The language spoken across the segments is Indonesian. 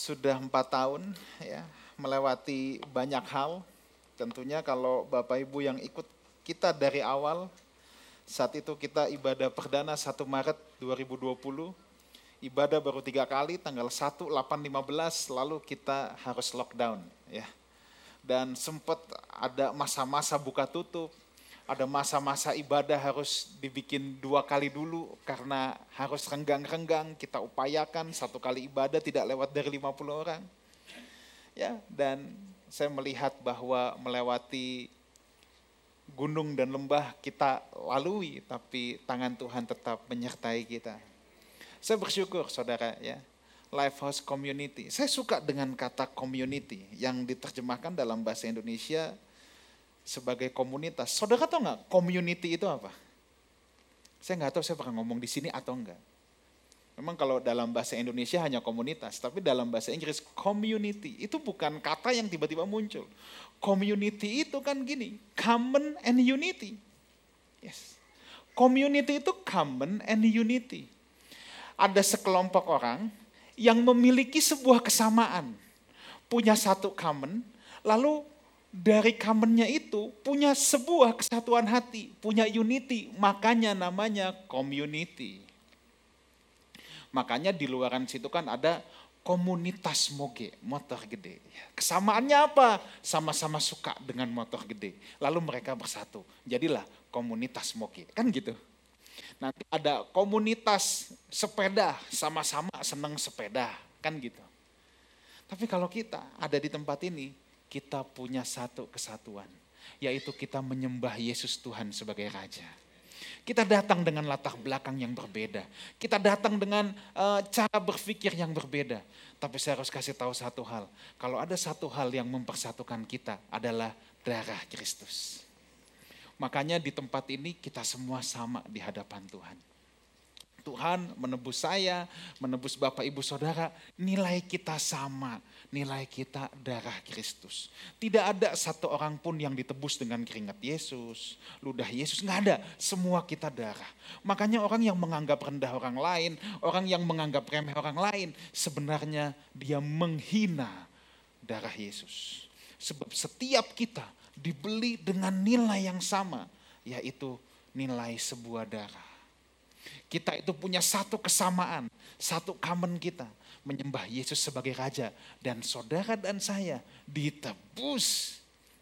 sudah empat tahun ya melewati banyak hal. Tentunya kalau Bapak Ibu yang ikut kita dari awal, saat itu kita ibadah perdana 1 Maret 2020, ibadah baru tiga kali, tanggal 1, 8, 15, lalu kita harus lockdown. ya Dan sempat ada masa-masa buka tutup, ada masa-masa ibadah harus dibikin dua kali dulu karena harus renggang-renggang kita upayakan satu kali ibadah tidak lewat dari 50 orang. Ya, dan saya melihat bahwa melewati gunung dan lembah kita lalui tapi tangan Tuhan tetap menyertai kita. Saya bersyukur Saudara ya. Lifehouse Community. Saya suka dengan kata community yang diterjemahkan dalam bahasa Indonesia sebagai komunitas. Saudara tahu nggak community itu apa? Saya nggak tahu saya pernah ngomong di sini atau enggak. Memang kalau dalam bahasa Indonesia hanya komunitas, tapi dalam bahasa Inggris community itu bukan kata yang tiba-tiba muncul. Community itu kan gini, common and unity. Yes. Community itu common and unity. Ada sekelompok orang yang memiliki sebuah kesamaan, punya satu common, lalu dari commonnya itu punya sebuah kesatuan hati, punya unity, makanya namanya community. Makanya di luaran situ kan ada komunitas moge, motor gede. Kesamaannya apa? Sama-sama suka dengan motor gede. Lalu mereka bersatu. Jadilah komunitas moge. Kan gitu. Nanti ada komunitas sepeda, sama-sama senang sepeda. Kan gitu. Tapi kalau kita ada di tempat ini, kita punya satu kesatuan, yaitu kita menyembah Yesus Tuhan sebagai Raja. Kita datang dengan latar belakang yang berbeda. Kita datang dengan uh, cara berpikir yang berbeda. Tapi saya harus kasih tahu satu hal. Kalau ada satu hal yang mempersatukan kita adalah darah Kristus. Makanya di tempat ini kita semua sama di hadapan Tuhan. Tuhan menebus saya, menebus Bapak Ibu Saudara, nilai kita sama, nilai kita darah Kristus. Tidak ada satu orang pun yang ditebus dengan keringat Yesus, ludah Yesus, nggak ada, semua kita darah. Makanya orang yang menganggap rendah orang lain, orang yang menganggap remeh orang lain, sebenarnya dia menghina darah Yesus. Sebab setiap kita dibeli dengan nilai yang sama, yaitu nilai sebuah darah. Kita itu punya satu kesamaan, satu common kita. Menyembah Yesus sebagai Raja. Dan saudara dan saya ditebus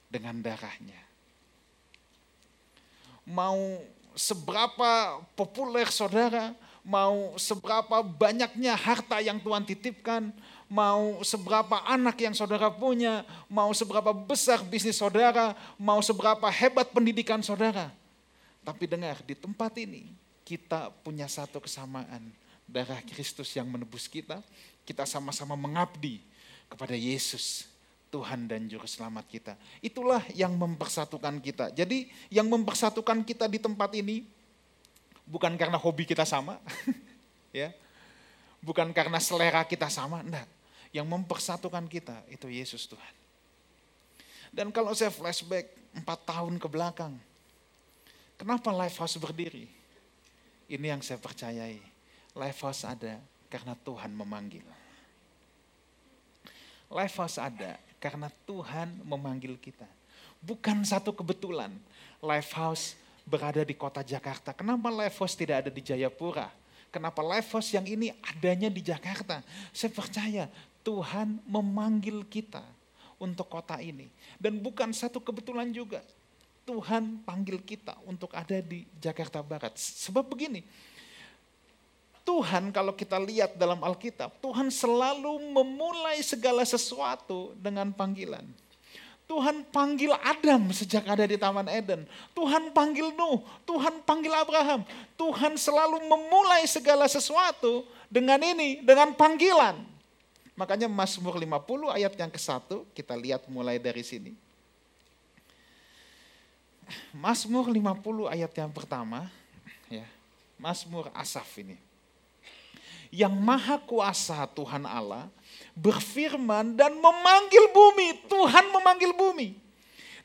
dengan darahnya. Mau seberapa populer saudara, mau seberapa banyaknya harta yang Tuhan titipkan, mau seberapa anak yang saudara punya, mau seberapa besar bisnis saudara, mau seberapa hebat pendidikan saudara. Tapi dengar, di tempat ini kita punya satu kesamaan. Darah Kristus yang menebus kita, kita sama-sama mengabdi kepada Yesus, Tuhan dan Juru Selamat kita. Itulah yang mempersatukan kita. Jadi yang mempersatukan kita di tempat ini bukan karena hobi kita sama, ya, bukan karena selera kita sama, enggak. Yang mempersatukan kita itu Yesus Tuhan. Dan kalau saya flashback empat tahun ke belakang, kenapa Lifehouse berdiri? Ini yang saya percayai. Lifehouse ada karena Tuhan memanggil. Lifehouse ada karena Tuhan memanggil kita. Bukan satu kebetulan. Lifehouse berada di kota Jakarta. Kenapa Lifehouse tidak ada di Jayapura? Kenapa Lifehouse yang ini adanya di Jakarta? Saya percaya Tuhan memanggil kita untuk kota ini. Dan bukan satu kebetulan juga. Tuhan panggil kita untuk ada di Jakarta Barat. Sebab begini, Tuhan kalau kita lihat dalam Alkitab, Tuhan selalu memulai segala sesuatu dengan panggilan. Tuhan panggil Adam sejak ada di Taman Eden. Tuhan panggil Nuh, Tuhan panggil Abraham. Tuhan selalu memulai segala sesuatu dengan ini, dengan panggilan. Makanya Mazmur 50 ayat yang ke-1, kita lihat mulai dari sini. Mazmur 50 ayat yang pertama, ya, Mazmur Asaf ini. Yang maha kuasa Tuhan Allah berfirman dan memanggil bumi. Tuhan memanggil bumi.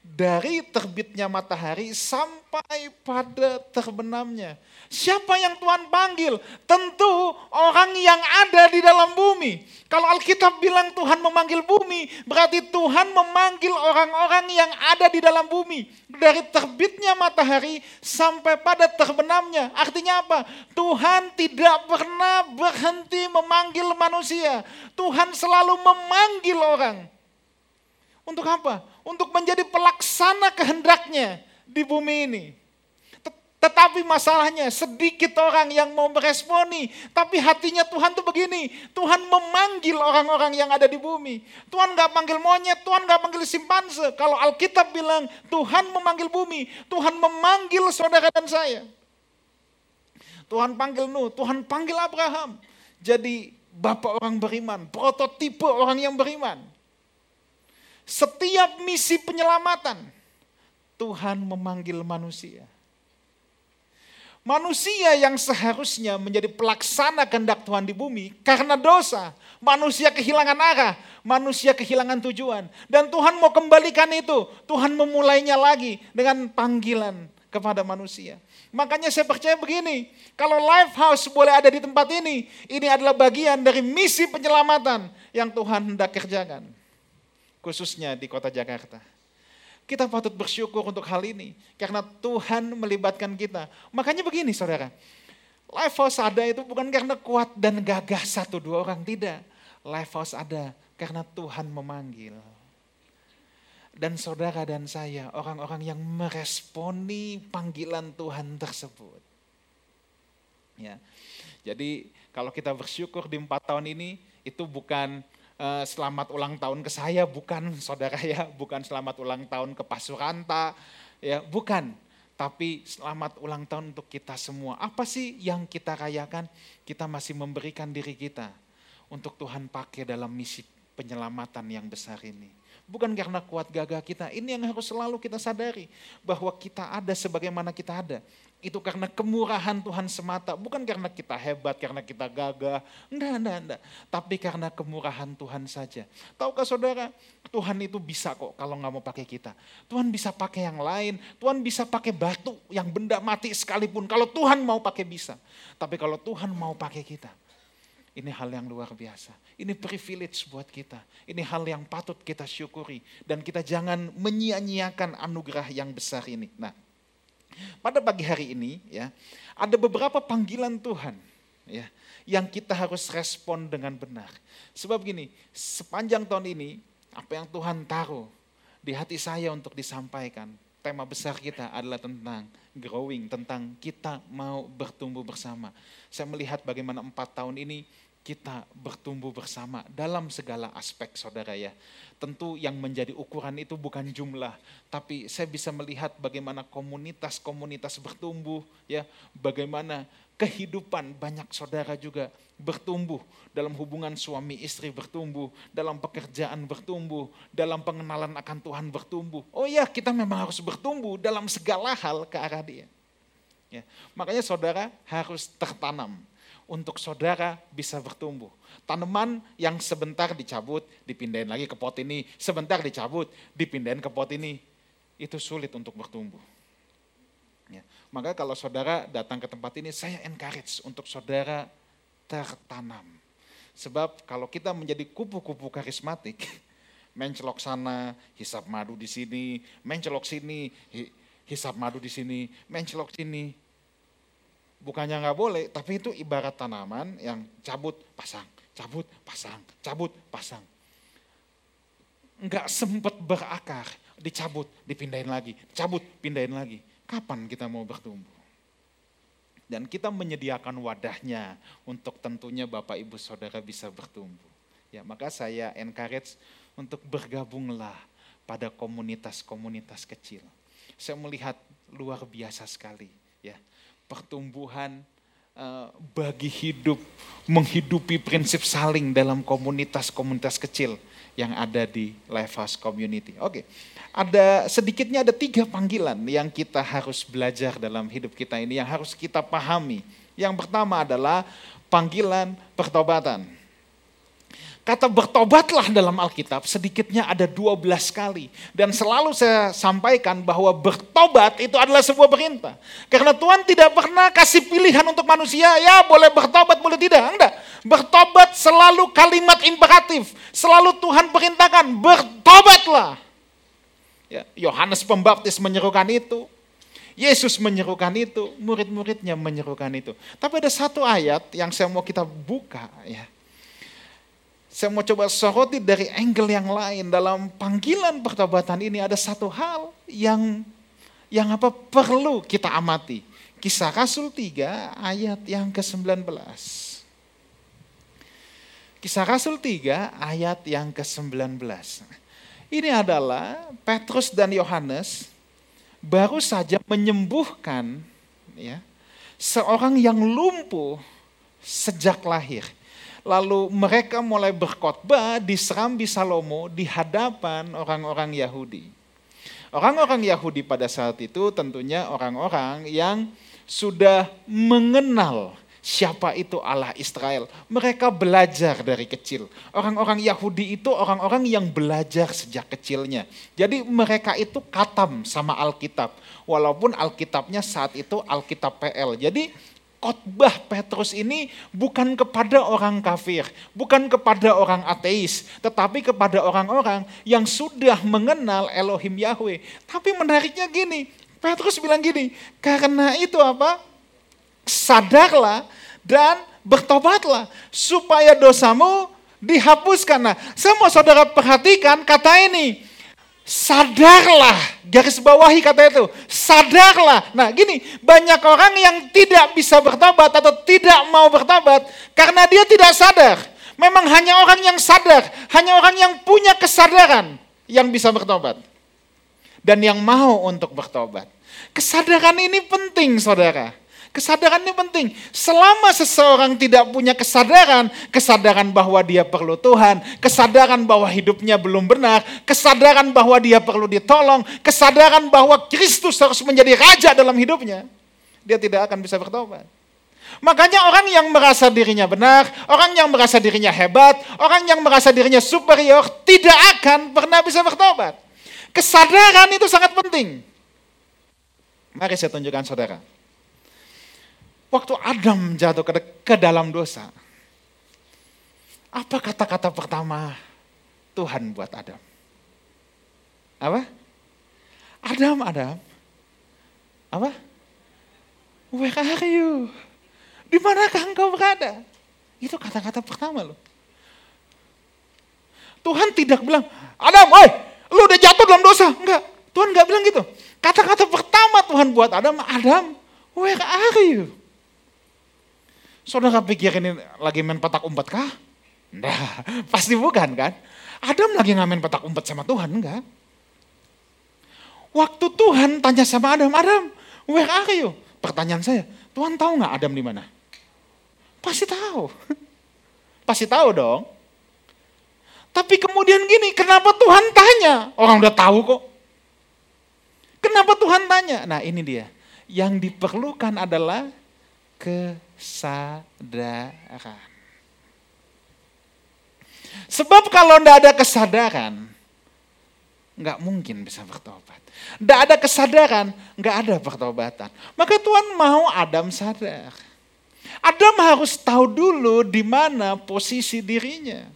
Dari terbitnya matahari sampai pada terbenamnya. Siapa yang Tuhan panggil? Tentu orang yang ada di dalam bumi. Kalau Alkitab bilang Tuhan memanggil bumi, berarti Tuhan memanggil orang-orang yang ada di dalam bumi. Dari terbitnya matahari sampai pada terbenamnya. Artinya apa? Tuhan tidak pernah berhenti memanggil manusia. Tuhan selalu memanggil orang. Untuk apa? Untuk menjadi pelaksana kehendaknya di bumi ini. Tetapi masalahnya sedikit orang yang mau meresponi. Tapi hatinya Tuhan tuh begini. Tuhan memanggil orang-orang yang ada di bumi. Tuhan gak panggil monyet, Tuhan gak panggil simpanse. Kalau Alkitab bilang Tuhan memanggil bumi, Tuhan memanggil saudara dan saya. Tuhan panggil Nuh, Tuhan panggil Abraham. Jadi bapak orang beriman, prototipe orang yang beriman. Setiap misi penyelamatan, Tuhan memanggil manusia. Manusia yang seharusnya menjadi pelaksana kehendak Tuhan di bumi karena dosa. Manusia kehilangan arah, manusia kehilangan tujuan. Dan Tuhan mau kembalikan itu. Tuhan memulainya lagi dengan panggilan kepada manusia. Makanya saya percaya begini, kalau life house boleh ada di tempat ini, ini adalah bagian dari misi penyelamatan yang Tuhan hendak kerjakan. Khususnya di kota Jakarta. Kita patut bersyukur untuk hal ini. Karena Tuhan melibatkan kita. Makanya begini saudara. Life House ada itu bukan karena kuat dan gagah satu dua orang. Tidak. Life House ada karena Tuhan memanggil. Dan saudara dan saya orang-orang yang meresponi panggilan Tuhan tersebut. Ya. Jadi kalau kita bersyukur di empat tahun ini itu bukan Eh, selamat ulang tahun ke saya, bukan saudara ya, bukan selamat ulang tahun ke Pasuranta, ya bukan. Tapi selamat ulang tahun untuk kita semua. Apa sih yang kita rayakan? Kita masih memberikan diri kita untuk Tuhan pakai dalam misi penyelamatan yang besar ini. Bukan karena kuat gagah kita, ini yang harus selalu kita sadari. Bahwa kita ada sebagaimana kita ada itu karena kemurahan Tuhan semata, bukan karena kita hebat, karena kita gagah, enggak, enggak, enggak. Tapi karena kemurahan Tuhan saja. Tahukah saudara, Tuhan itu bisa kok kalau nggak mau pakai kita. Tuhan bisa pakai yang lain, Tuhan bisa pakai batu yang benda mati sekalipun. Kalau Tuhan mau pakai bisa. Tapi kalau Tuhan mau pakai kita, ini hal yang luar biasa. Ini privilege buat kita. Ini hal yang patut kita syukuri. Dan kita jangan menyia-nyiakan anugerah yang besar ini. Nah, pada pagi hari ini ya, ada beberapa panggilan Tuhan ya yang kita harus respon dengan benar. Sebab gini, sepanjang tahun ini apa yang Tuhan taruh di hati saya untuk disampaikan, tema besar kita adalah tentang growing, tentang kita mau bertumbuh bersama. Saya melihat bagaimana empat tahun ini kita bertumbuh bersama dalam segala aspek saudara ya. Tentu yang menjadi ukuran itu bukan jumlah, tapi saya bisa melihat bagaimana komunitas-komunitas bertumbuh ya, bagaimana kehidupan banyak saudara juga bertumbuh dalam hubungan suami istri bertumbuh, dalam pekerjaan bertumbuh, dalam pengenalan akan Tuhan bertumbuh. Oh ya, kita memang harus bertumbuh dalam segala hal ke arah Dia. Ya, makanya saudara harus tertanam untuk saudara bisa bertumbuh. Tanaman yang sebentar dicabut, dipindahin lagi ke pot ini, sebentar dicabut, dipindahin ke pot ini, itu sulit untuk bertumbuh. Ya. Maka kalau saudara datang ke tempat ini, saya encourage untuk saudara tertanam. Sebab kalau kita menjadi kupu-kupu karismatik, mencelok sana, hisap madu di sini, mencelok sini, hisap madu di sini, mencelok sini, bukannya nggak boleh, tapi itu ibarat tanaman yang cabut, pasang, cabut, pasang, cabut, pasang. Nggak sempat berakar, dicabut, dipindahin lagi, cabut, pindahin lagi. Kapan kita mau bertumbuh? Dan kita menyediakan wadahnya untuk tentunya Bapak Ibu Saudara bisa bertumbuh. Ya, maka saya encourage untuk bergabunglah pada komunitas-komunitas kecil. Saya melihat luar biasa sekali ya pertumbuhan uh, bagi hidup, menghidupi prinsip saling dalam komunitas-komunitas kecil yang ada di House Community. Oke, ada sedikitnya ada tiga panggilan yang kita harus belajar dalam hidup kita ini, yang harus kita pahami. Yang pertama adalah panggilan pertobatan. Kata bertobatlah dalam Alkitab sedikitnya ada 12 kali. Dan selalu saya sampaikan bahwa bertobat itu adalah sebuah perintah. Karena Tuhan tidak pernah kasih pilihan untuk manusia, ya boleh bertobat, boleh tidak. Enggak. Bertobat selalu kalimat imperatif. Selalu Tuhan perintahkan, bertobatlah. Ya, Yohanes Pembaptis menyerukan itu. Yesus menyerukan itu, murid-muridnya menyerukan itu. Tapi ada satu ayat yang saya mau kita buka ya saya mau coba soroti dari angle yang lain dalam panggilan pertobatan ini ada satu hal yang yang apa perlu kita amati. Kisah Rasul 3 ayat yang ke-19. Kisah Rasul 3 ayat yang ke-19. Ini adalah Petrus dan Yohanes baru saja menyembuhkan ya seorang yang lumpuh sejak lahir. Lalu mereka mulai berkhotbah di Serambi Salomo di hadapan orang-orang Yahudi. Orang-orang Yahudi pada saat itu tentunya orang-orang yang sudah mengenal siapa itu Allah Israel. Mereka belajar dari kecil. Orang-orang Yahudi itu orang-orang yang belajar sejak kecilnya. Jadi mereka itu katam sama Alkitab. Walaupun Alkitabnya saat itu Alkitab PL. Jadi khotbah Petrus ini bukan kepada orang kafir, bukan kepada orang ateis, tetapi kepada orang-orang yang sudah mengenal Elohim Yahweh. Tapi menariknya gini, Petrus bilang gini, karena itu apa? Sadarlah dan bertobatlah supaya dosamu dihapuskan. Nah, mau saudara perhatikan kata ini, Sadarlah, garis bawahi kata itu, sadarlah. Nah gini, banyak orang yang tidak bisa bertobat atau tidak mau bertobat karena dia tidak sadar. Memang hanya orang yang sadar, hanya orang yang punya kesadaran yang bisa bertobat. Dan yang mau untuk bertobat. Kesadaran ini penting saudara. Kesadaran ini penting. Selama seseorang tidak punya kesadaran, kesadaran bahwa dia perlu Tuhan, kesadaran bahwa hidupnya belum benar, kesadaran bahwa dia perlu ditolong, kesadaran bahwa Kristus harus menjadi raja dalam hidupnya, dia tidak akan bisa bertobat. Makanya orang yang merasa dirinya benar, orang yang merasa dirinya hebat, orang yang merasa dirinya superior tidak akan pernah bisa bertobat. Kesadaran itu sangat penting. Mari saya tunjukkan saudara. Waktu Adam jatuh ke, dalam dosa, apa kata-kata pertama Tuhan buat Adam? Apa? Adam, Adam. Apa? Where are you? Di manakah engkau berada? Itu kata-kata pertama loh. Tuhan tidak bilang, Adam, oi, lu udah jatuh dalam dosa. Enggak, Tuhan enggak bilang gitu. Kata-kata pertama Tuhan buat Adam, Adam, where are you? Saudara pikir ini lagi main petak umpet kah? Nah, pasti bukan kan? Adam lagi ngamen petak umpet sama Tuhan, enggak? Waktu Tuhan tanya sama Adam, Adam, where are you? Pertanyaan saya, Tuhan tahu nggak Adam di mana? Pasti tahu. Pasti tahu dong. Tapi kemudian gini, kenapa Tuhan tanya? Orang udah tahu kok. Kenapa Tuhan tanya? Nah ini dia. Yang diperlukan adalah kesadaran. Sebab kalau tidak ada kesadaran, nggak mungkin bisa bertobat. Tidak ada kesadaran, nggak ada pertobatan. Maka Tuhan mau Adam sadar. Adam harus tahu dulu di mana posisi dirinya.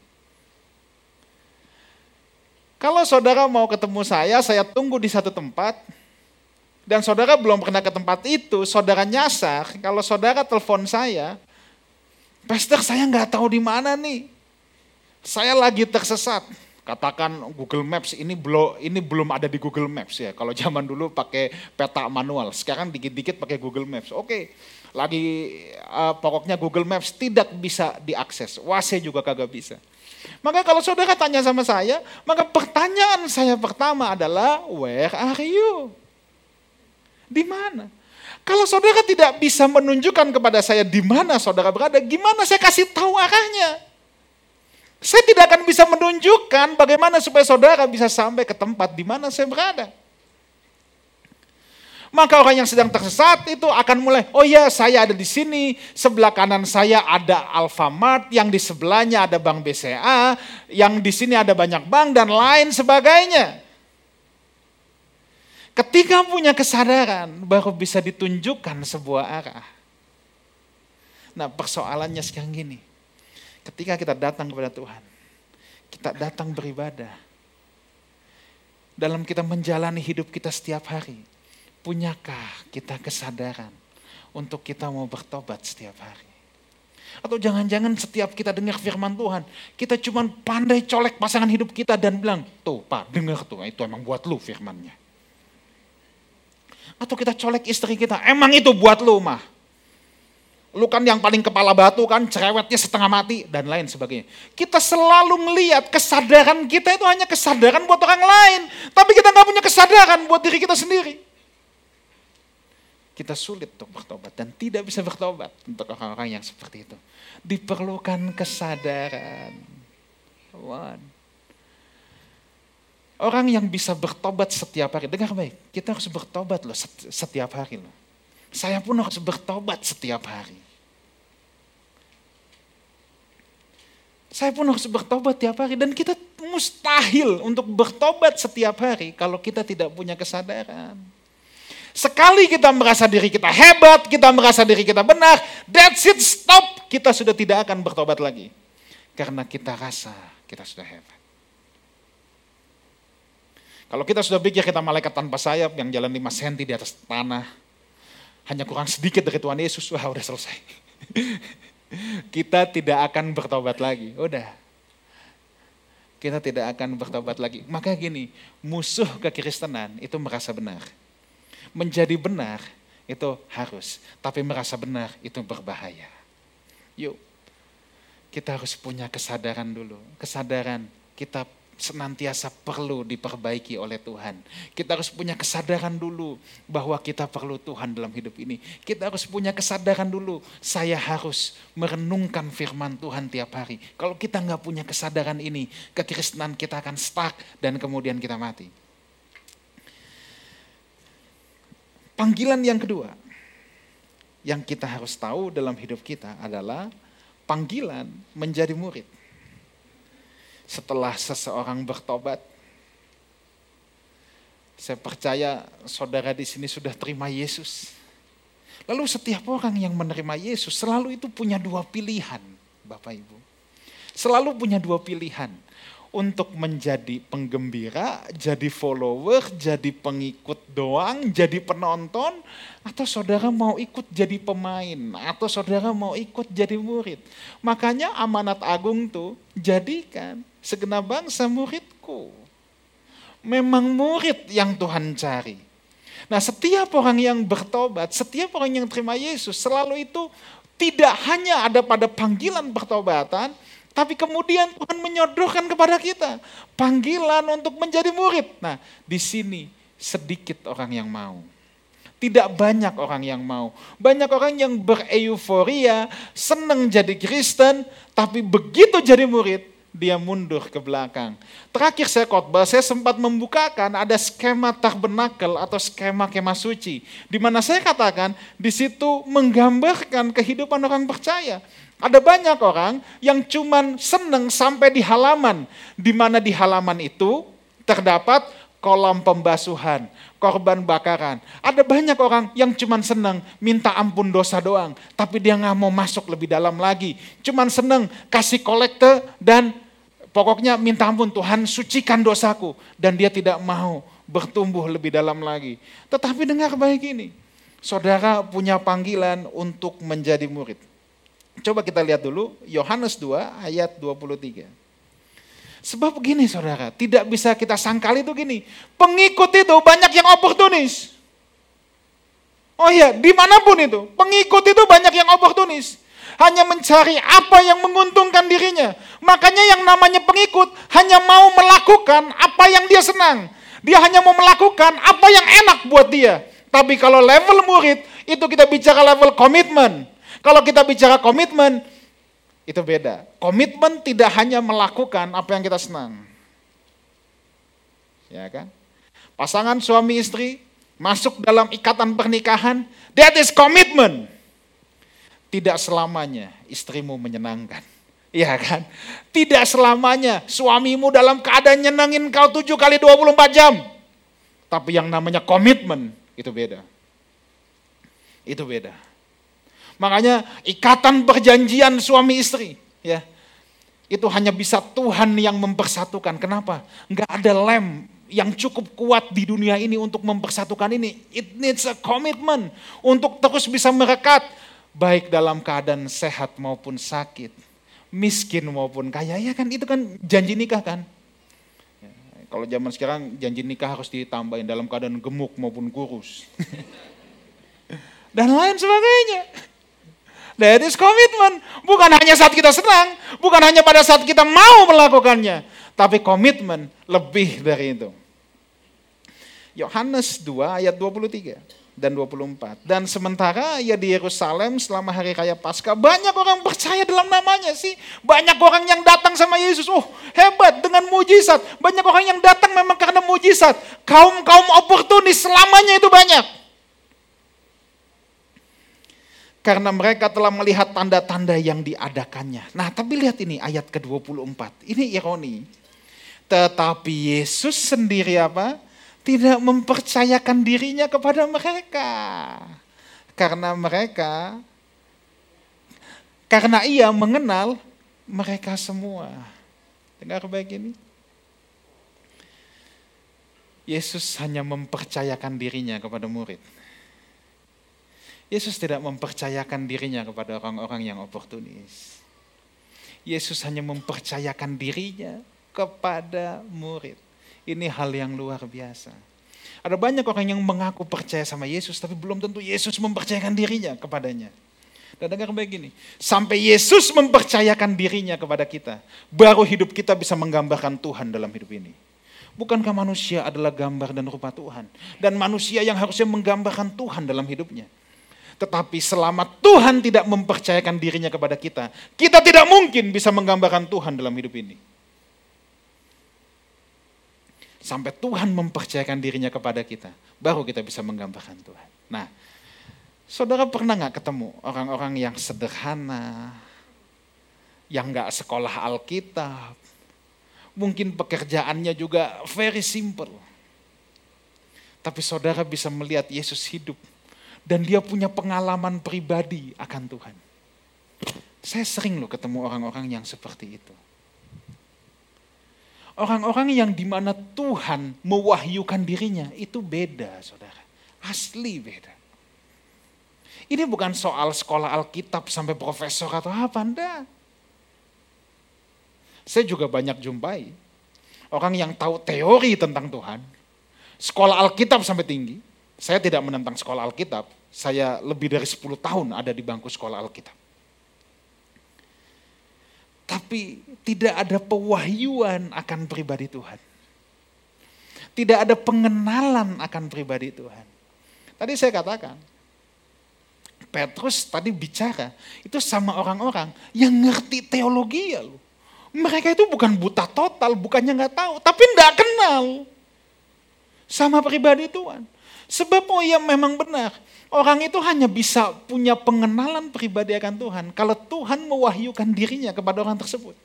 Kalau saudara mau ketemu saya, saya tunggu di satu tempat, dan saudara belum pernah ke tempat itu, saudara nyasar, kalau saudara telepon saya, Pastor saya nggak tahu di mana nih. Saya lagi tersesat. Katakan Google Maps ini belum ini belum ada di Google Maps ya. Kalau zaman dulu pakai peta manual, sekarang dikit-dikit pakai Google Maps. Oke, lagi uh, pokoknya Google Maps tidak bisa diakses. WASE juga kagak bisa. Maka kalau saudara tanya sama saya, maka pertanyaan saya pertama adalah where are you? Di mana? Kalau saudara tidak bisa menunjukkan kepada saya di mana saudara berada, gimana saya kasih tahu arahnya? Saya tidak akan bisa menunjukkan bagaimana supaya saudara bisa sampai ke tempat di mana saya berada. Maka orang yang sedang tersesat itu akan mulai, oh ya saya ada di sini, sebelah kanan saya ada Alfamart, yang di sebelahnya ada Bank BCA, yang di sini ada banyak bank dan lain sebagainya. Ketika punya kesadaran, baru bisa ditunjukkan sebuah arah. Nah persoalannya sekarang gini, ketika kita datang kepada Tuhan, kita datang beribadah, dalam kita menjalani hidup kita setiap hari, Punyakah kita kesadaran untuk kita mau bertobat setiap hari? Atau jangan-jangan setiap kita dengar firman Tuhan, kita cuma pandai colek pasangan hidup kita dan bilang, tuh pak dengar tuh, itu emang buat lu firmannya. Atau kita colek istri kita, emang itu buat lu mah. Lu kan yang paling kepala batu kan, cerewetnya setengah mati, dan lain sebagainya. Kita selalu melihat kesadaran kita itu hanya kesadaran buat orang lain. Tapi kita nggak punya kesadaran buat diri kita sendiri kita sulit untuk bertobat dan tidak bisa bertobat untuk orang-orang yang seperti itu. Diperlukan kesadaran. One. Orang yang bisa bertobat setiap hari, dengar baik, kita harus bertobat loh setiap hari loh. Saya pun harus bertobat setiap hari. Saya pun harus bertobat setiap hari dan kita mustahil untuk bertobat setiap hari kalau kita tidak punya kesadaran. Sekali kita merasa diri kita hebat, kita merasa diri kita benar, that's it, stop. Kita sudah tidak akan bertobat lagi. Karena kita rasa kita sudah hebat. Kalau kita sudah pikir kita malaikat tanpa sayap yang jalan 5 cm di atas tanah, hanya kurang sedikit dari Tuhan Yesus, wah udah selesai. kita tidak akan bertobat lagi, udah. Kita tidak akan bertobat lagi. Maka gini, musuh kekristenan itu merasa benar menjadi benar itu harus, tapi merasa benar itu berbahaya. Yuk, kita harus punya kesadaran dulu, kesadaran kita senantiasa perlu diperbaiki oleh Tuhan. Kita harus punya kesadaran dulu bahwa kita perlu Tuhan dalam hidup ini. Kita harus punya kesadaran dulu, saya harus merenungkan firman Tuhan tiap hari. Kalau kita nggak punya kesadaran ini, kekristenan kita akan stuck dan kemudian kita mati. Panggilan yang kedua yang kita harus tahu dalam hidup kita adalah panggilan menjadi murid. Setelah seseorang bertobat, saya percaya saudara di sini sudah terima Yesus. Lalu setiap orang yang menerima Yesus selalu itu punya dua pilihan, Bapak Ibu. Selalu punya dua pilihan untuk menjadi penggembira, jadi follower, jadi pengikut doang, jadi penonton, atau saudara mau ikut jadi pemain, atau saudara mau ikut jadi murid. Makanya amanat agung tuh jadikan segenap bangsa muridku. Memang murid yang Tuhan cari. Nah setiap orang yang bertobat, setiap orang yang terima Yesus, selalu itu tidak hanya ada pada panggilan pertobatan, tapi kemudian Tuhan menyodorkan kepada kita panggilan untuk menjadi murid. Nah, di sini sedikit orang yang mau. Tidak banyak orang yang mau. Banyak orang yang bereuforiya, senang jadi Kristen, tapi begitu jadi murid, dia mundur ke belakang. Terakhir saya khotbah, saya sempat membukakan ada skema tabernakel atau skema kemah suci. Di mana saya katakan, di situ menggambarkan kehidupan orang percaya. Ada banyak orang yang cuman seneng sampai di halaman, di mana di halaman itu terdapat kolam pembasuhan, korban bakaran. Ada banyak orang yang cuman seneng minta ampun dosa doang, tapi dia nggak mau masuk lebih dalam lagi. Cuman seneng kasih kolekte dan pokoknya minta ampun Tuhan sucikan dosaku dan dia tidak mau bertumbuh lebih dalam lagi. Tetapi dengar baik ini, saudara punya panggilan untuk menjadi murid. Coba kita lihat dulu Yohanes 2 ayat 23. Sebab begini saudara, tidak bisa kita sangkal itu gini. Pengikut itu banyak yang oportunis. Oh iya, di mana pun itu. Pengikut itu banyak yang oportunis. Hanya mencari apa yang menguntungkan dirinya. Makanya yang namanya pengikut hanya mau melakukan apa yang dia senang. Dia hanya mau melakukan apa yang enak buat dia. Tapi kalau level murid, itu kita bicara level komitmen kalau kita bicara komitmen, itu beda. Komitmen tidak hanya melakukan apa yang kita senang. Ya kan? Pasangan suami istri masuk dalam ikatan pernikahan, that is commitment. Tidak selamanya istrimu menyenangkan. Iya kan? Tidak selamanya suamimu dalam keadaan nyenangin kau 7 kali 24 jam. Tapi yang namanya komitmen itu beda. Itu beda. Makanya ikatan perjanjian suami istri, ya. Itu hanya bisa Tuhan yang mempersatukan. Kenapa? Enggak ada lem yang cukup kuat di dunia ini untuk mempersatukan ini. It needs a commitment untuk terus bisa merekat baik dalam keadaan sehat maupun sakit, miskin maupun kaya, ya kan itu kan janji nikah kan. Kalau zaman sekarang janji nikah harus ditambahin dalam keadaan gemuk maupun kurus. Dan lain sebagainya. That is komitmen. Bukan hanya saat kita senang, bukan hanya pada saat kita mau melakukannya, tapi komitmen lebih dari itu. Yohanes 2 ayat 23 dan 24. Dan sementara ia di Yerusalem selama hari raya Paskah, banyak orang percaya dalam namanya sih. Banyak orang yang datang sama Yesus. Oh hebat dengan mujizat. Banyak orang yang datang memang karena mujizat. Kaum-kaum oportunis selamanya itu banyak. Karena mereka telah melihat tanda-tanda yang diadakannya. Nah tapi lihat ini ayat ke-24. Ini ironi. Tetapi Yesus sendiri apa? tidak mempercayakan dirinya kepada mereka. Karena mereka, karena ia mengenal mereka semua. Dengar baik ini. Yesus hanya mempercayakan dirinya kepada murid. Yesus tidak mempercayakan dirinya kepada orang-orang yang oportunis. Yesus hanya mempercayakan dirinya kepada murid. Ini hal yang luar biasa. Ada banyak orang yang mengaku percaya sama Yesus, tapi belum tentu Yesus mempercayakan dirinya kepadanya. Dan dengar baik gini, sampai Yesus mempercayakan dirinya kepada kita, baru hidup kita bisa menggambarkan Tuhan dalam hidup ini. Bukankah manusia adalah gambar dan rupa Tuhan? Dan manusia yang harusnya menggambarkan Tuhan dalam hidupnya. Tetapi selama Tuhan tidak mempercayakan dirinya kepada kita, kita tidak mungkin bisa menggambarkan Tuhan dalam hidup ini. Sampai Tuhan mempercayakan dirinya kepada kita. Baru kita bisa menggambarkan Tuhan. Nah, saudara pernah nggak ketemu orang-orang yang sederhana, yang nggak sekolah Alkitab, mungkin pekerjaannya juga very simple. Tapi saudara bisa melihat Yesus hidup dan dia punya pengalaman pribadi akan Tuhan. Saya sering loh ketemu orang-orang yang seperti itu. Orang-orang yang di mana Tuhan mewahyukan dirinya itu beda saudara. Asli beda. Ini bukan soal sekolah Alkitab sampai profesor atau apa, enggak. Saya juga banyak jumpai orang yang tahu teori tentang Tuhan, sekolah Alkitab sampai tinggi. Saya tidak menentang sekolah Alkitab, saya lebih dari 10 tahun ada di bangku sekolah Alkitab tapi tidak ada pewahyuan akan pribadi Tuhan. Tidak ada pengenalan akan pribadi Tuhan. Tadi saya katakan, Petrus tadi bicara itu sama orang-orang yang ngerti teologi ya loh. Mereka itu bukan buta total, bukannya nggak tahu, tapi nggak kenal sama pribadi Tuhan. Sebab oh ya memang benar, Orang itu hanya bisa punya pengenalan pribadi akan Tuhan kalau Tuhan mewahyukan dirinya kepada orang tersebut.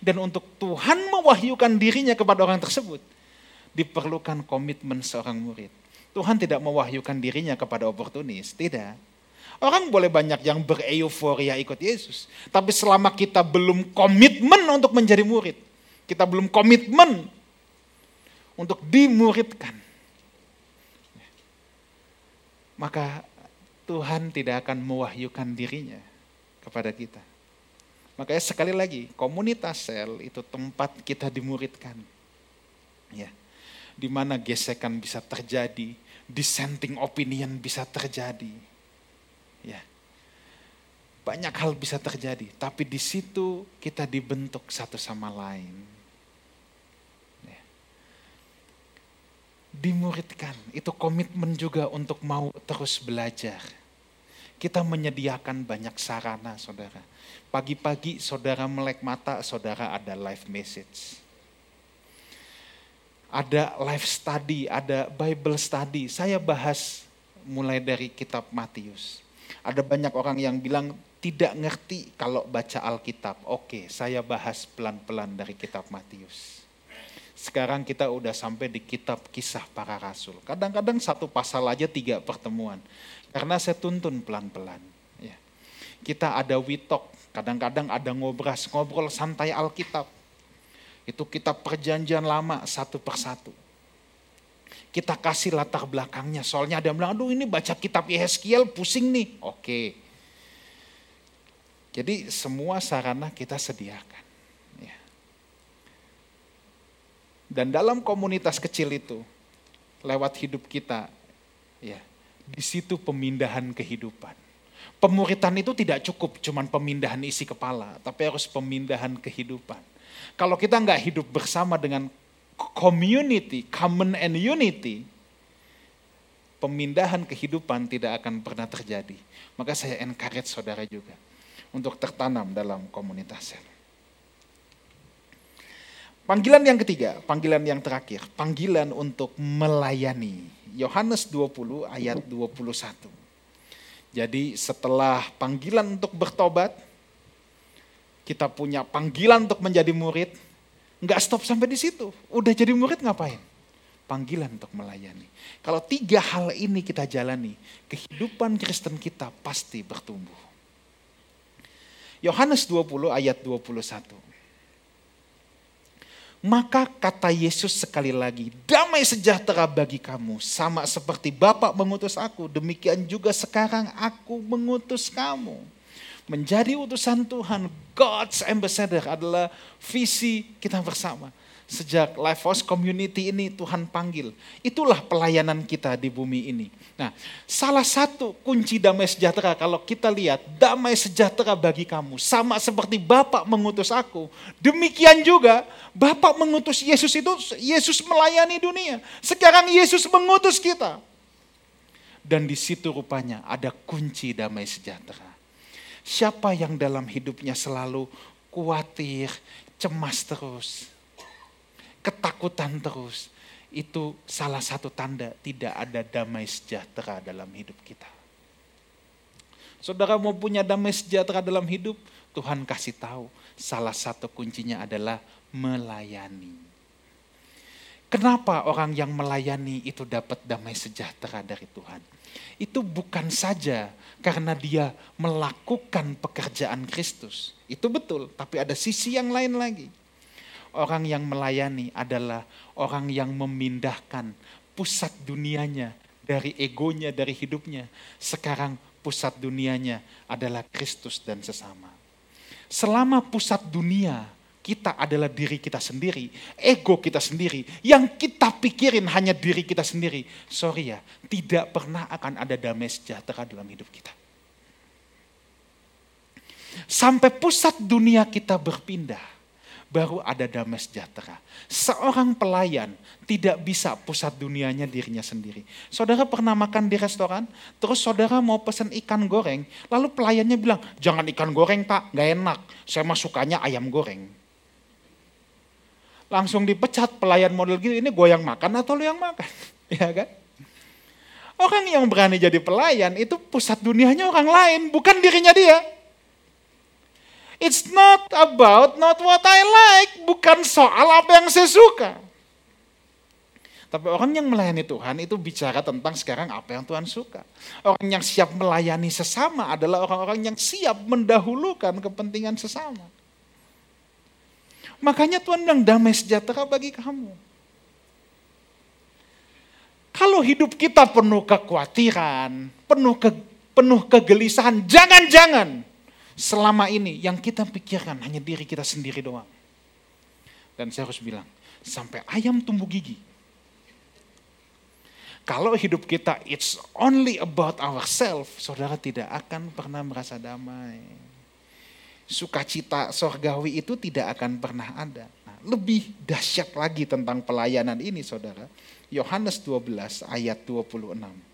Dan untuk Tuhan mewahyukan dirinya kepada orang tersebut, diperlukan komitmen seorang murid. Tuhan tidak mewahyukan dirinya kepada oportunis, tidak. Orang boleh banyak yang bereuforiya ikut Yesus, tapi selama kita belum komitmen untuk menjadi murid, kita belum komitmen untuk dimuridkan, maka Tuhan tidak akan mewahyukan dirinya kepada kita. Makanya sekali lagi, komunitas sel itu tempat kita dimuridkan. Ya. Di mana gesekan bisa terjadi, dissenting opinion bisa terjadi. Ya. Banyak hal bisa terjadi, tapi di situ kita dibentuk satu sama lain dimuridkan. Itu komitmen juga untuk mau terus belajar. Kita menyediakan banyak sarana, saudara. Pagi-pagi saudara melek mata, saudara ada live message. ada life study, ada Bible study. Saya bahas mulai dari kitab Matius. Ada banyak orang yang bilang tidak ngerti kalau baca Alkitab. Oke, saya bahas pelan-pelan dari kitab Matius. Sekarang kita udah sampai di kitab kisah para rasul. Kadang-kadang satu pasal aja tiga pertemuan. Karena saya tuntun pelan-pelan. Ya. Kita ada witok, kadang-kadang ada ngobras, ngobrol santai Alkitab. Itu kitab perjanjian lama satu persatu. Kita kasih latar belakangnya. Soalnya ada yang bilang, aduh ini baca kitab Yeskiel pusing nih. Oke. Jadi semua sarana kita sediakan. Ya. Dan dalam komunitas kecil itu, lewat hidup kita, ya di situ pemindahan kehidupan. Pemuritan itu tidak cukup cuman pemindahan isi kepala, tapi harus pemindahan kehidupan. Kalau kita nggak hidup bersama dengan community, common and unity, pemindahan kehidupan tidak akan pernah terjadi. Maka saya encourage saudara juga untuk tertanam dalam komunitas. Panggilan yang ketiga, panggilan yang terakhir, panggilan untuk melayani. Yohanes 20 ayat 21. Jadi setelah panggilan untuk bertobat, kita punya panggilan untuk menjadi murid, nggak stop sampai di situ. Udah jadi murid ngapain? Panggilan untuk melayani. Kalau tiga hal ini kita jalani, kehidupan Kristen kita pasti bertumbuh. Yohanes 20 ayat 21. Maka kata Yesus sekali lagi, damai sejahtera bagi kamu, sama seperti Bapak mengutus aku, demikian juga sekarang aku mengutus kamu. Menjadi utusan Tuhan, God's ambassador adalah visi kita bersama. Sejak Life Force Community ini Tuhan panggil. Itulah pelayanan kita di bumi ini. Nah, salah satu kunci damai sejahtera kalau kita lihat damai sejahtera bagi kamu sama seperti Bapak mengutus aku. Demikian juga Bapak mengutus Yesus itu Yesus melayani dunia. Sekarang Yesus mengutus kita. Dan di situ rupanya ada kunci damai sejahtera. Siapa yang dalam hidupnya selalu khawatir, cemas terus, ketakutan terus, itu salah satu tanda tidak ada damai sejahtera dalam hidup kita. Saudara mau punya damai sejahtera dalam hidup, Tuhan kasih tahu salah satu kuncinya adalah melayani. Kenapa orang yang melayani itu dapat damai sejahtera dari Tuhan? Itu bukan saja karena dia melakukan pekerjaan Kristus. Itu betul, tapi ada sisi yang lain lagi Orang yang melayani adalah orang yang memindahkan pusat dunianya dari egonya, dari hidupnya. Sekarang pusat dunianya adalah Kristus dan sesama. Selama pusat dunia kita adalah diri kita sendiri, ego kita sendiri, yang kita pikirin hanya diri kita sendiri. Sorry ya, tidak pernah akan ada damai sejahtera dalam hidup kita. Sampai pusat dunia kita berpindah, baru ada damai sejahtera. Seorang pelayan tidak bisa pusat dunianya dirinya sendiri. Saudara pernah makan di restoran, terus saudara mau pesen ikan goreng, lalu pelayannya bilang, jangan ikan goreng pak, gak enak, saya mah sukanya ayam goreng. Langsung dipecat pelayan model gitu, ini gue yang makan atau lu yang makan? ya kan? Orang yang berani jadi pelayan itu pusat dunianya orang lain, bukan dirinya dia. It's not about not what I like, bukan soal apa yang saya suka. Tapi orang yang melayani Tuhan itu bicara tentang sekarang apa yang Tuhan suka. Orang yang siap melayani sesama adalah orang-orang yang siap mendahulukan kepentingan sesama. Makanya Tuhan bilang damai sejahtera bagi kamu. Kalau hidup kita penuh kekhawatiran, penuh ke, penuh kegelisahan, jangan-jangan selama ini yang kita pikirkan hanya diri kita sendiri doang. Dan saya harus bilang, sampai ayam tumbuh gigi. Kalau hidup kita it's only about ourselves, saudara tidak akan pernah merasa damai. Sukacita sorgawi itu tidak akan pernah ada. Nah, lebih dahsyat lagi tentang pelayanan ini saudara. Yohanes 12 ayat 26.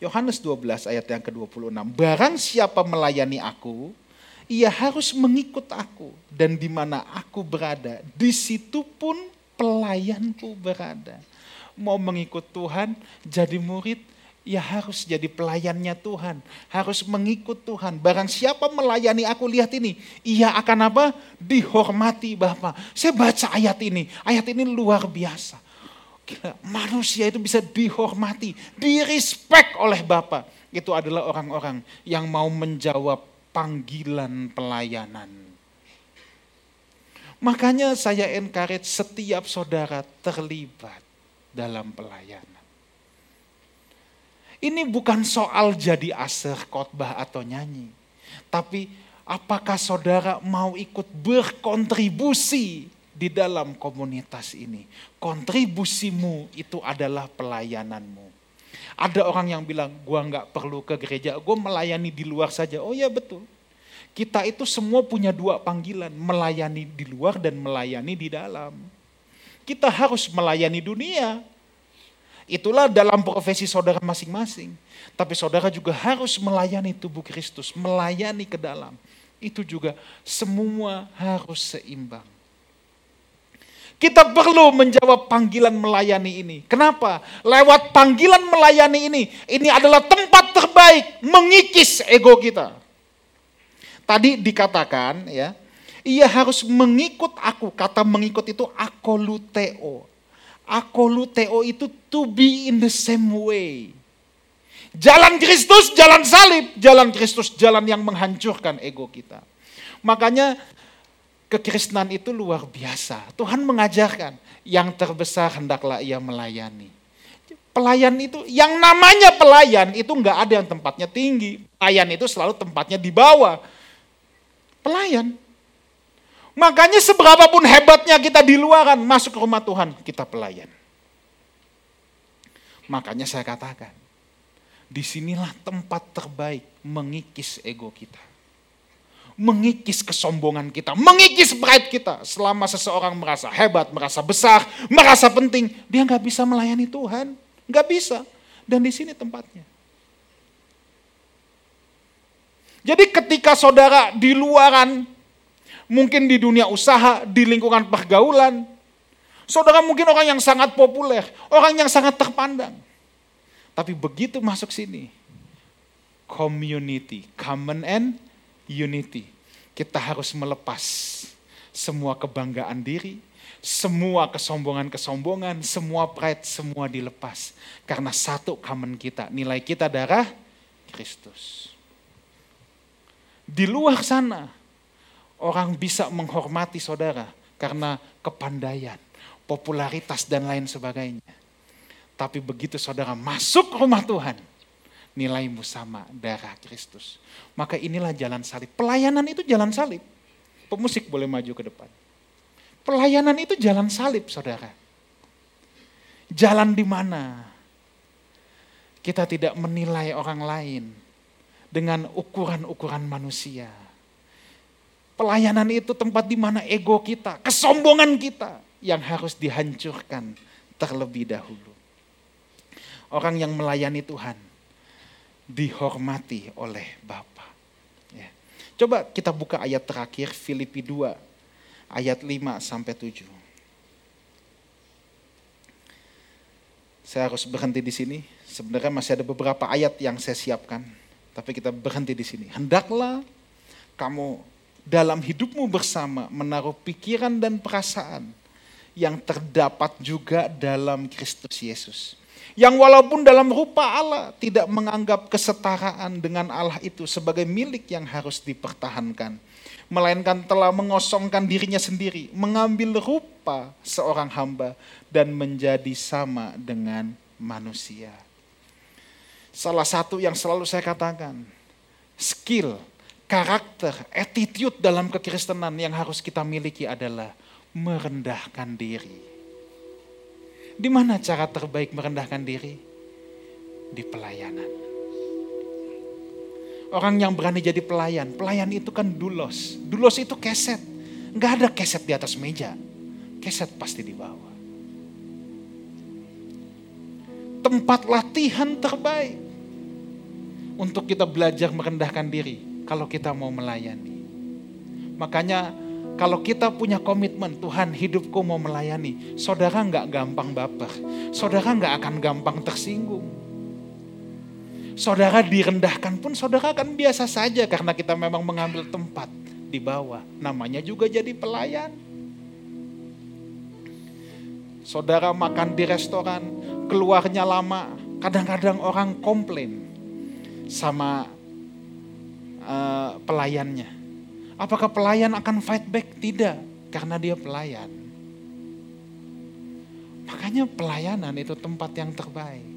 Yohanes 12 ayat yang ke-26. Barang siapa melayani aku, ia harus mengikut aku. Dan di mana aku berada, di situ pun pelayanku berada. Mau mengikut Tuhan, jadi murid, ya harus jadi pelayannya Tuhan. Harus mengikut Tuhan. Barang siapa melayani aku, lihat ini. Ia akan apa? Dihormati Bapak. Saya baca ayat ini. Ayat ini luar biasa. Manusia itu bisa dihormati, direspek oleh Bapak. Itu adalah orang-orang yang mau menjawab panggilan pelayanan. Makanya saya encourage setiap saudara terlibat dalam pelayanan. Ini bukan soal jadi aser khotbah atau nyanyi. Tapi apakah saudara mau ikut berkontribusi di dalam komunitas ini? Kontribusimu itu adalah pelayananmu. Ada orang yang bilang, gua nggak perlu ke gereja, gue melayani di luar saja. Oh ya betul. Kita itu semua punya dua panggilan, melayani di luar dan melayani di dalam. Kita harus melayani dunia. Itulah dalam profesi saudara masing-masing. Tapi saudara juga harus melayani tubuh Kristus, melayani ke dalam. Itu juga semua harus seimbang. Kita perlu menjawab panggilan melayani ini. Kenapa? Lewat panggilan melayani ini, ini adalah tempat terbaik mengikis ego kita. Tadi dikatakan ya, ia harus mengikut aku. Kata mengikut itu akoluteo. Akoluteo itu to be in the same way. Jalan Kristus, jalan salib. Jalan Kristus, jalan yang menghancurkan ego kita. Makanya kekristenan itu luar biasa. Tuhan mengajarkan yang terbesar hendaklah ia melayani. Pelayan itu, yang namanya pelayan itu nggak ada yang tempatnya tinggi. Pelayan itu selalu tempatnya di bawah. Pelayan. Makanya seberapapun hebatnya kita di luaran, masuk ke rumah Tuhan, kita pelayan. Makanya saya katakan, di sinilah tempat terbaik mengikis ego kita mengikis kesombongan kita, mengikis pride kita. Selama seseorang merasa hebat, merasa besar, merasa penting, dia nggak bisa melayani Tuhan, nggak bisa. Dan di sini tempatnya. Jadi ketika saudara di luaran, mungkin di dunia usaha, di lingkungan pergaulan, saudara mungkin orang yang sangat populer, orang yang sangat terpandang. Tapi begitu masuk sini, community, common and unity. Kita harus melepas semua kebanggaan diri, semua kesombongan-kesombongan, semua pride, semua dilepas. Karena satu common kita, nilai kita darah Kristus. Di luar sana, orang bisa menghormati saudara karena kepandaian, popularitas, dan lain sebagainya. Tapi begitu saudara masuk rumah Tuhan, nilaimu sama darah Kristus. Maka inilah jalan salib. Pelayanan itu jalan salib. Pemusik boleh maju ke depan. Pelayanan itu jalan salib, saudara. Jalan di mana kita tidak menilai orang lain dengan ukuran-ukuran manusia. Pelayanan itu tempat di mana ego kita, kesombongan kita yang harus dihancurkan terlebih dahulu. Orang yang melayani Tuhan dihormati oleh Bapa. Ya. Coba kita buka ayat terakhir Filipi 2 ayat 5 sampai 7. Saya harus berhenti di sini. Sebenarnya masih ada beberapa ayat yang saya siapkan, tapi kita berhenti di sini. Hendaklah kamu dalam hidupmu bersama menaruh pikiran dan perasaan yang terdapat juga dalam Kristus Yesus yang walaupun dalam rupa Allah tidak menganggap kesetaraan dengan Allah itu sebagai milik yang harus dipertahankan. Melainkan telah mengosongkan dirinya sendiri, mengambil rupa seorang hamba dan menjadi sama dengan manusia. Salah satu yang selalu saya katakan, skill, karakter, attitude dalam kekristenan yang harus kita miliki adalah merendahkan diri di mana cara terbaik merendahkan diri? Di pelayanan. Orang yang berani jadi pelayan, pelayan itu kan dulos. Dulos itu keset. Nggak ada keset di atas meja. Keset pasti di bawah. Tempat latihan terbaik untuk kita belajar merendahkan diri kalau kita mau melayani. Makanya kalau kita punya komitmen, Tuhan hidupku mau melayani, saudara nggak gampang baper, saudara nggak akan gampang tersinggung. Saudara direndahkan pun saudara akan biasa saja karena kita memang mengambil tempat di bawah. Namanya juga jadi pelayan. Saudara makan di restoran, keluarnya lama, kadang-kadang orang komplain sama uh, pelayannya Apakah pelayan akan fight back? Tidak, karena dia pelayan. Makanya pelayanan itu tempat yang terbaik.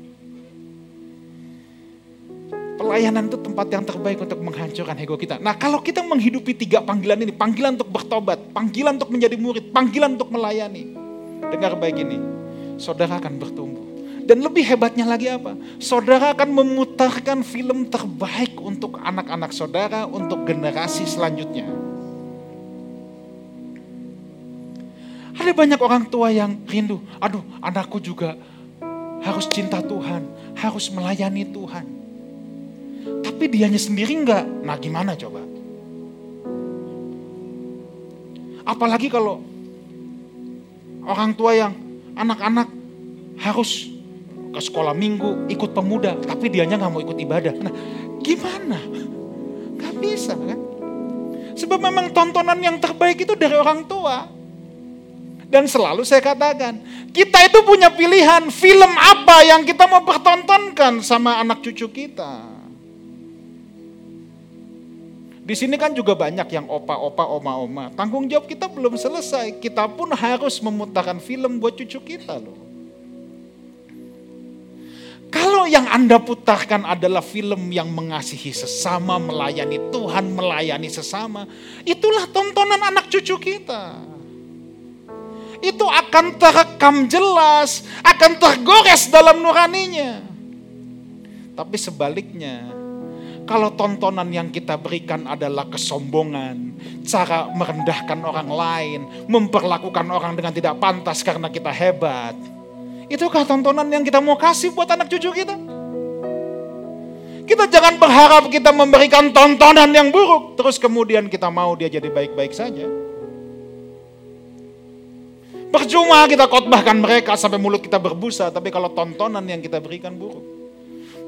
Pelayanan itu tempat yang terbaik untuk menghancurkan ego kita. Nah kalau kita menghidupi tiga panggilan ini, panggilan untuk bertobat, panggilan untuk menjadi murid, panggilan untuk melayani. Dengar baik ini, saudara akan bertumbuh. Dan lebih hebatnya lagi apa? Saudara akan memutarkan film terbaik untuk anak-anak saudara, untuk generasi selanjutnya. Ada banyak orang tua yang rindu, aduh anakku juga harus cinta Tuhan, harus melayani Tuhan. Tapi dianya sendiri enggak, nah gimana coba? Apalagi kalau orang tua yang anak-anak harus ke sekolah minggu, ikut pemuda, tapi dianya nggak mau ikut ibadah. Nah, gimana? Gak bisa kan? Sebab memang tontonan yang terbaik itu dari orang tua. Dan selalu saya katakan, kita itu punya pilihan film apa yang kita mau pertontonkan sama anak cucu kita. Di sini kan juga banyak yang opa-opa, oma-oma. Tanggung jawab kita belum selesai. Kita pun harus memutarkan film buat cucu kita loh. Kalau yang Anda putarkan adalah film yang mengasihi sesama, melayani Tuhan, melayani sesama, itulah tontonan anak cucu kita. Itu akan terekam jelas, akan tergores dalam nuraninya. Tapi sebaliknya, kalau tontonan yang kita berikan adalah kesombongan, cara merendahkan orang lain, memperlakukan orang dengan tidak pantas karena kita hebat, Itukah tontonan yang kita mau kasih buat anak cucu kita? Kita jangan berharap kita memberikan tontonan yang buruk, terus kemudian kita mau dia jadi baik-baik saja. Percuma kita khotbahkan mereka sampai mulut kita berbusa, tapi kalau tontonan yang kita berikan buruk.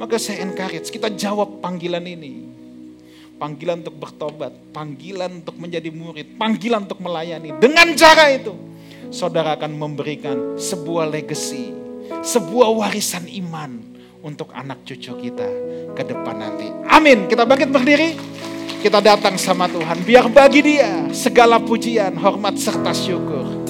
Maka saya encourage, kita jawab panggilan ini. Panggilan untuk bertobat, panggilan untuk menjadi murid, panggilan untuk melayani. Dengan cara itu, saudara akan memberikan sebuah legacy, sebuah warisan iman untuk anak cucu kita ke depan nanti. Amin. Kita bangkit berdiri. Kita datang sama Tuhan. Biar bagi dia segala pujian, hormat serta syukur.